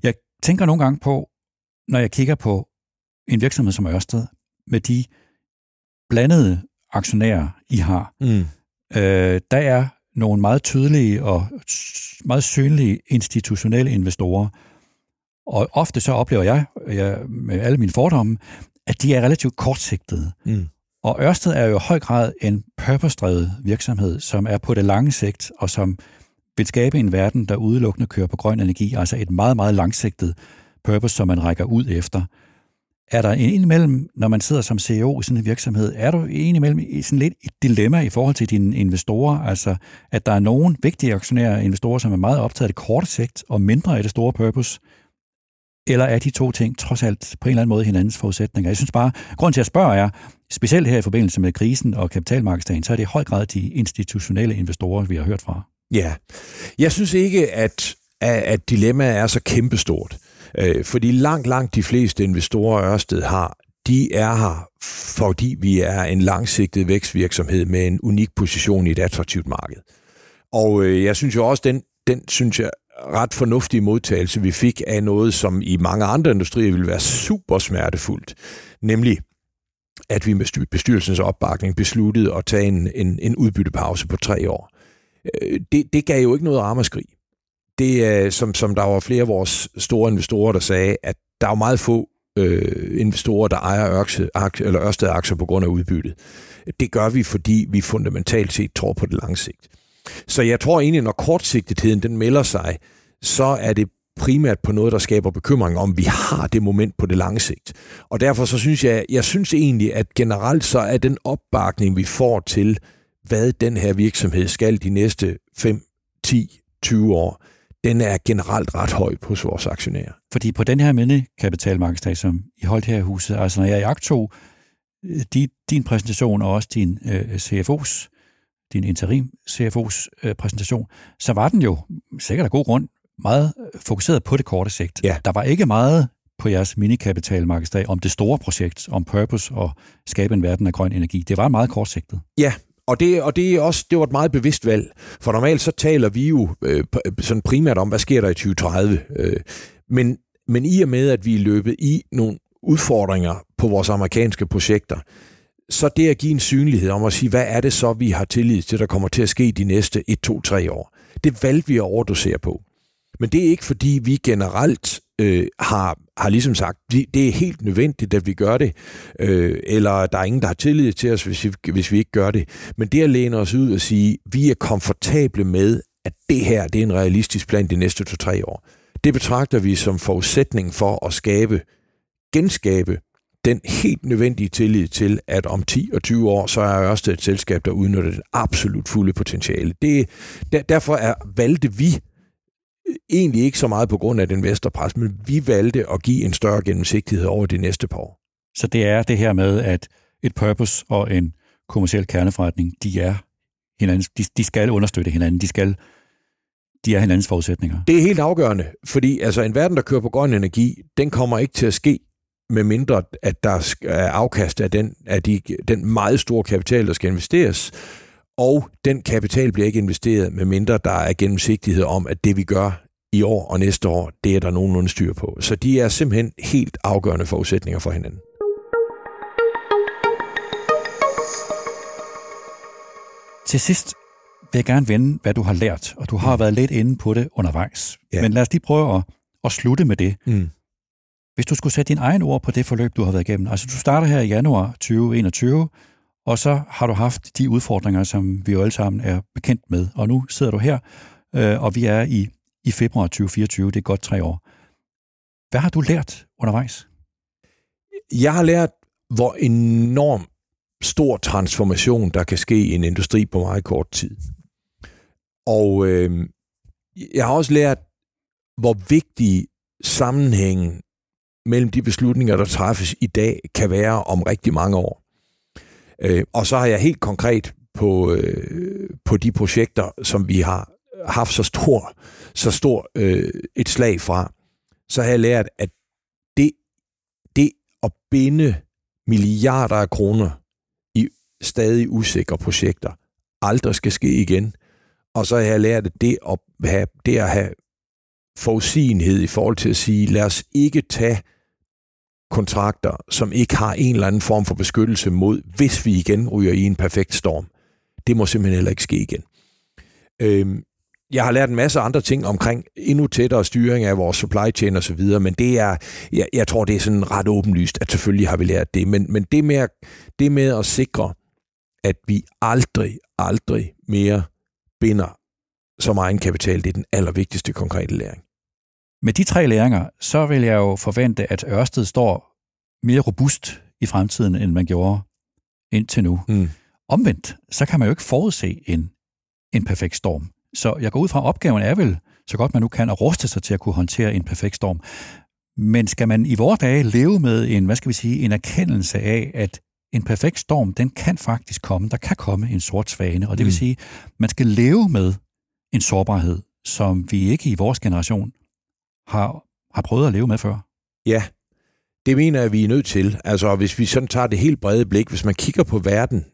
Jeg tænker nogle gange på, når jeg kigger på en virksomhed som Ørsted, med de blandede aktionærer, I har, mm. øh, der er nogle meget tydelige og meget synlige institutionelle investorer. Og ofte så oplever jeg, jeg med alle mine fordomme, at de er relativt kortsigtede. Mm. Og Ørsted er jo i høj grad en purpose virksomhed, som er på det lange sigt, og som vil skabe en verden, der udelukkende kører på grøn energi, altså et meget, meget langsigtet purpose, som man rækker ud efter. Er der en imellem, når man sidder som CEO i sådan en virksomhed, er du en imellem i sådan lidt et dilemma i forhold til dine investorer? Altså, at der er nogen vigtige aktionærer investorer, som er meget optaget af det korte sigt og mindre af det store purpose, eller er de to ting trods alt på en eller anden måde hinandens forudsætninger? Jeg synes bare, grund til at spørge er, specielt her i forbindelse med krisen og kapitalmarkedsdagen, så er det i høj grad de institutionelle investorer, vi har hørt fra. Ja, jeg synes ikke, at, at dilemmaet er så kæmpestort. Øh, fordi langt, langt de fleste investorer Ørsted har, de er her, fordi vi er en langsigtet vækstvirksomhed med en unik position i et attraktivt marked. Og øh, jeg synes jo også, den, den synes jeg ret fornuftige modtagelse, vi fik af noget, som i mange andre industrier ville være super smertefuldt, nemlig at vi med bestyrelsens opbakning besluttede at tage en, en, en udbyttepause på tre år. Øh, det, det gav jo ikke noget ramaskrig. Det er, som, som der var flere af vores store investorer, der sagde, at der er jo meget få øh, investorer, der ejer ørkse, aktie, eller Ørsted aktier på grund af udbyttet. Det gør vi, fordi vi fundamentalt set tror på det lange sigt. Så jeg tror egentlig, når kortsigtigheden den melder sig, så er det primært på noget, der skaber bekymring om, vi har det moment på det lange sigt. Og derfor så synes jeg, jeg synes egentlig, at generelt så er den opbakning, vi får til, hvad den her virksomhed skal de næste 5, 10, 20 år, den er generelt ret høj hos vores aktionærer. Fordi på den her mindekapitalmarkedsdag, som I holdt her i huset, altså når jeg to, de, din præsentation og også din øh, CFO's, din interim CFO's øh, præsentation, så var den jo sikkert af god grund meget fokuseret på det korte sigt. Ja. Der var ikke meget på jeres minikapitalmarkedsdag om det store projekt, om purpose og skabe en verden af grøn energi. Det var meget kortsigtet. Ja, og det, og det, er også, det var et meget bevidst valg, for normalt så taler vi jo øh, øh sådan primært om, hvad sker der i 2030. Øh, men, men i og med, at vi er løbet i nogle udfordringer på vores amerikanske projekter, så det at give en synlighed om at sige, hvad er det så, vi har tillid til, der kommer til at ske de næste 1, 2, 3 år. Det valgte vi at overdosere på. Men det er ikke, fordi vi generelt øh, har, har ligesom sagt, det er helt nødvendigt, at vi gør det, øh, eller der er ingen, der har tillid til os, hvis vi, hvis vi ikke gør det. Men det at læne os ud og sige, vi er komfortable med, at det her det er en realistisk plan de næste to-tre år, det betragter vi som forudsætning for at skabe, genskabe den helt nødvendige tillid til, at om 10 og 20 år, så er Ørsted et selskab, der udnytter det absolut fulde potentiale. Det, der, derfor er, valgte vi egentlig ikke så meget på grund af den investorpres, men vi valgte at give en større gennemsigtighed over de næste par år. Så det er det her med, at et purpose og en kommersiel kerneforretning, de er hinandens, de, de skal understøtte hinanden, de skal de er hinandens forudsætninger. Det er helt afgørende, fordi altså en verden, der kører på grøn energi, den kommer ikke til at ske, med mindre at der er afkast af den, af de, den meget store kapital, der skal investeres og den kapital bliver ikke investeret, med mindre der er gennemsigtighed om, at det vi gør i år og næste år, det er der nogenlunde styr på. Så de er simpelthen helt afgørende forudsætninger for hinanden. Til sidst vil jeg gerne vende, hvad du har lært, og du har mm. været lidt inde på det undervejs. Ja. Men lad os lige prøve at, at slutte med det. Mm. Hvis du skulle sætte din egen ord på det forløb, du har været igennem. Altså, du starter her i januar 2021, og så har du haft de udfordringer, som vi jo alle sammen er bekendt med. Og nu sidder du her, øh, og vi er i, i februar 2024, det er godt tre år. Hvad har du lært undervejs? Jeg har lært, hvor enorm stor transformation, der kan ske i en industri på meget kort tid. Og øh, jeg har også lært, hvor vigtig sammenhængen mellem de beslutninger, der træffes i dag, kan være om rigtig mange år. Øh, og så har jeg helt konkret på, øh, på de projekter, som vi har haft så stor, så stor øh, et slag fra, så har jeg lært, at det, det at binde milliarder af kroner i stadig usikre projekter aldrig skal ske igen. Og så har jeg lært, at det at have, det at have forudsigenhed i forhold til at sige, lad os ikke tage kontrakter, som ikke har en eller anden form for beskyttelse mod, hvis vi igen ryger i en perfekt storm. Det må simpelthen heller ikke ske igen. Øhm, jeg har lært en masse andre ting omkring endnu tættere styring af vores supply chain osv., men det er, jeg, jeg tror, det er sådan ret åbenlyst, at selvfølgelig har vi lært det, men, men det, med at, det med at sikre, at vi aldrig, aldrig mere binder så meget kapital, det er den allervigtigste konkrete læring. Med de tre læringer, så vil jeg jo forvente, at Ørsted står mere robust i fremtiden, end man gjorde indtil nu. Mm. Omvendt, så kan man jo ikke forudse en, en perfekt storm. Så jeg går ud fra, at opgaven er vel, så godt man nu kan, at ruste sig til at kunne håndtere en perfekt storm. Men skal man i vores dage leve med en, hvad skal vi sige, en erkendelse af, at en perfekt storm, den kan faktisk komme. Der kan komme en sort svane, og det vil mm. sige, man skal leve med en sårbarhed, som vi ikke i vores generation har, har prøvet at leve med før. Ja, det mener jeg, vi er nødt til. Altså, hvis vi sådan tager det helt brede blik, hvis man kigger på verden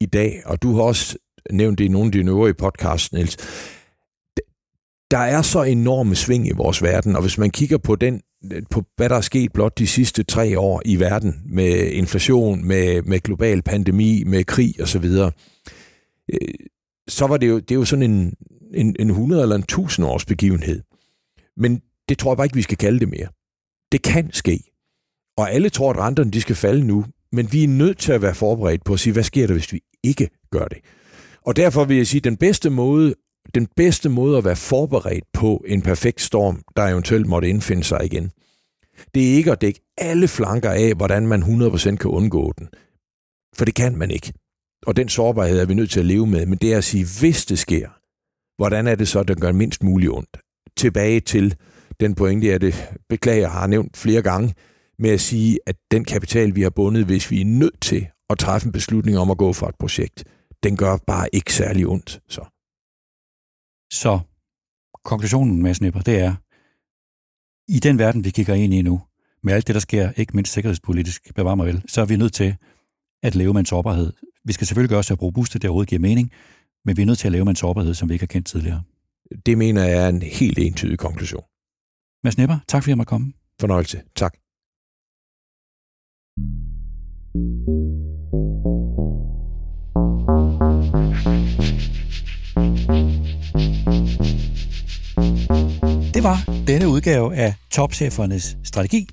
i dag, og du har også nævnt det i nogle af dine øvrige podcasts, Niels, der er så enorme sving i vores verden, og hvis man kigger på den på hvad der er sket blot de sidste tre år i verden med inflation, med, med global pandemi, med krig osv., så, øh, så var det jo, det er jo sådan en, en, en 100 eller en 1000 års begivenhed. Men det tror jeg bare ikke, vi skal kalde det mere. Det kan ske. Og alle tror, at renterne de skal falde nu, men vi er nødt til at være forberedt på at sige, hvad sker der, hvis vi ikke gør det? Og derfor vil jeg sige, at den bedste måde, den bedste måde at være forberedt på en perfekt storm, der eventuelt måtte indfinde sig igen, det er ikke at dække alle flanker af, hvordan man 100% kan undgå den. For det kan man ikke. Og den sårbarhed er vi nødt til at leve med, men det er at sige, hvis det sker, hvordan er det så, at den gør mindst muligt ondt? Tilbage til den pointe, jeg det beklager, har nævnt flere gange, med at sige, at den kapital, vi har bundet, hvis vi er nødt til at træffe en beslutning om at gå for et projekt, den gør bare ikke særlig ondt. Så, så konklusionen med Snipper, det er, i den verden, vi kigger ind i nu, med alt det, der sker, ikke mindst sikkerhedspolitisk, bevar mig vel, så er vi nødt til at leve med en sårbarhed. Vi skal selvfølgelig gøre os at robuste, det overhovedet giver mening, men vi er nødt til at leve med en sårbarhed, som vi ikke har kendt tidligere. Det mener jeg er en helt entydig konklusion. Mads Nipper, tak fordi jeg måtte komme. Fornøjelse. Tak. Det var denne udgave af Topchefernes Strategi.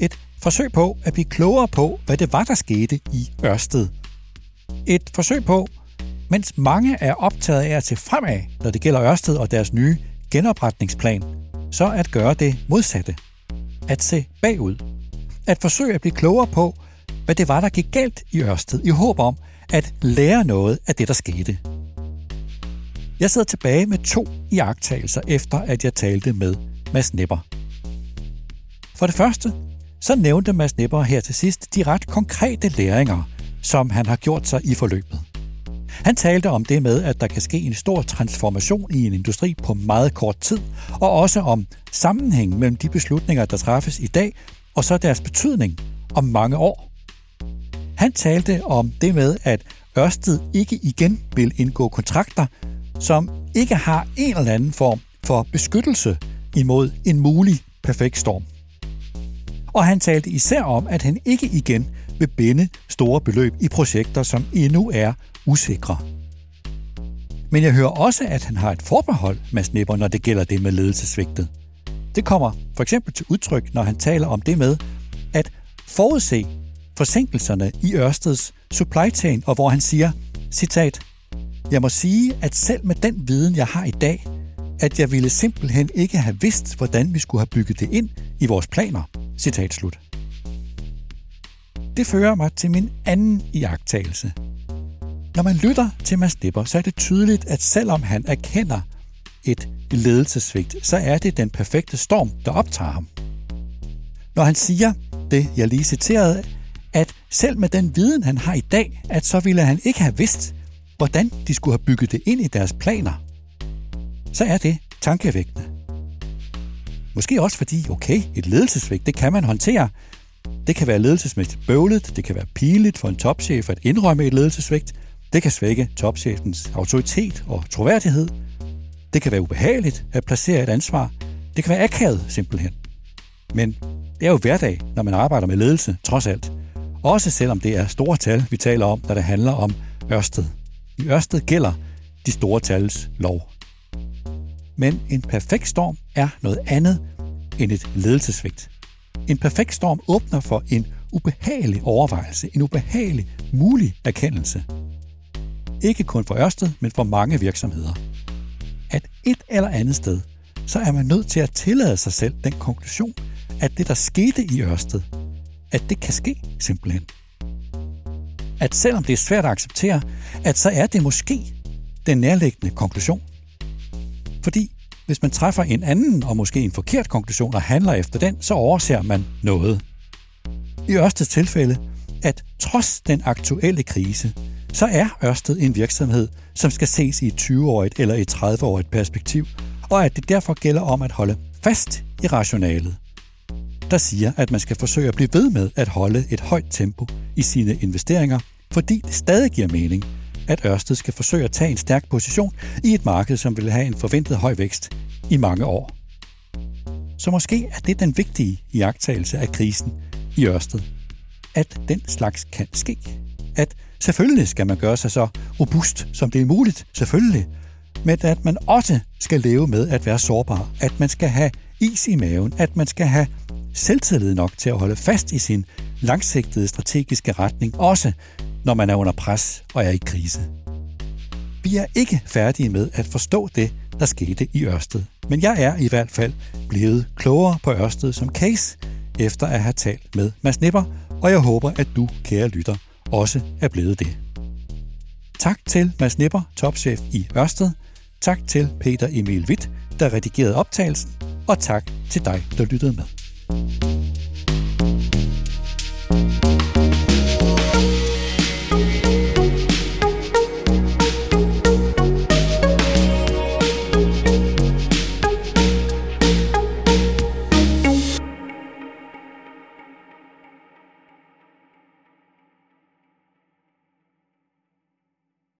Et forsøg på at blive klogere på, hvad det var, der skete i Ørsted. Et forsøg på, mens mange er optaget af at se fremad, når det gælder Ørsted og deres nye genopretningsplan, så at gøre det modsatte. At se bagud. At forsøge at blive klogere på, hvad det var, der gik galt i Ørsted, i håb om at lære noget af det, der skete. Jeg sidder tilbage med to iagttagelser efter, at jeg talte med Mads Nepper. For det første, så nævnte Mads Nepper her til sidst de ret konkrete læringer, som han har gjort sig i forløbet. Han talte om det med, at der kan ske en stor transformation i en industri på meget kort tid, og også om sammenhængen mellem de beslutninger, der træffes i dag, og så deres betydning om mange år. Han talte om det med, at Ørsted ikke igen vil indgå kontrakter, som ikke har en eller anden form for beskyttelse imod en mulig perfekt storm. Og han talte især om, at han ikke igen vil binde store beløb i projekter, som endnu er usikre. Men jeg hører også, at han har et forbehold med Snipper, når det gælder det med ledelsesvigtet. Det kommer for eksempel til udtryk, når han taler om det med at forudse forsinkelserne i Ørsteds supply chain, og hvor han siger, citat, Jeg må sige, at selv med den viden, jeg har i dag, at jeg ville simpelthen ikke have vidst, hvordan vi skulle have bygget det ind i vores planer. Citat slut. Det fører mig til min anden iagttagelse når man lytter til Mads Lipper, så er det tydeligt, at selvom han erkender et ledelsesvigt, så er det den perfekte storm, der optager ham. Når han siger det, jeg lige citerede, at selv med den viden, han har i dag, at så ville han ikke have vidst, hvordan de skulle have bygget det ind i deres planer, så er det tankevækkende. Måske også fordi, okay, et ledelsesvigt, det kan man håndtere. Det kan være ledelsesmæssigt bøvlet, det kan være piligt for en topchef at indrømme et ledelsesvigt, det kan svække topchefens autoritet og troværdighed. Det kan være ubehageligt at placere et ansvar. Det kan være akavet, simpelthen. Men det er jo hverdag, når man arbejder med ledelse, trods alt. Også selvom det er store tal, vi taler om, når det handler om Ørsted. I Ørsted gælder de store tals lov. Men en perfekt storm er noget andet end et ledelsesvigt. En perfekt storm åbner for en ubehagelig overvejelse, en ubehagelig mulig erkendelse. Ikke kun for Ørsted, men for mange virksomheder. At et eller andet sted, så er man nødt til at tillade sig selv den konklusion, at det, der skete i Ørsted, at det kan ske simpelthen. At selvom det er svært at acceptere, at så er det måske den nærliggende konklusion. Fordi hvis man træffer en anden og måske en forkert konklusion og handler efter den, så overser man noget. I Ørsteds tilfælde, at trods den aktuelle krise, så er Ørsted en virksomhed, som skal ses i et 20-årigt eller et 30-årigt perspektiv, og at det derfor gælder om at holde fast i rationalet, der siger, at man skal forsøge at blive ved med at holde et højt tempo i sine investeringer, fordi det stadig giver mening, at Ørsted skal forsøge at tage en stærk position i et marked, som vil have en forventet høj vækst i mange år. Så måske er det den vigtige iagttagelse af krisen i Ørsted, at den slags kan ske. At selvfølgelig skal man gøre sig så robust, som det er muligt, selvfølgelig, men at man også skal leve med at være sårbar, at man skal have is i maven, at man skal have selvtillid nok til at holde fast i sin langsigtede strategiske retning, også når man er under pres og er i krise. Vi er ikke færdige med at forstå det, der skete i Ørsted. Men jeg er i hvert fald blevet klogere på Ørsted som case, efter at have talt med Mads Nipper, og jeg håber, at du, kære lytter, også er blevet det. Tak til Mads Nipper, topchef i Ørsted. Tak til Peter Emil Witt, der redigerede optagelsen. Og tak til dig, der lyttede med.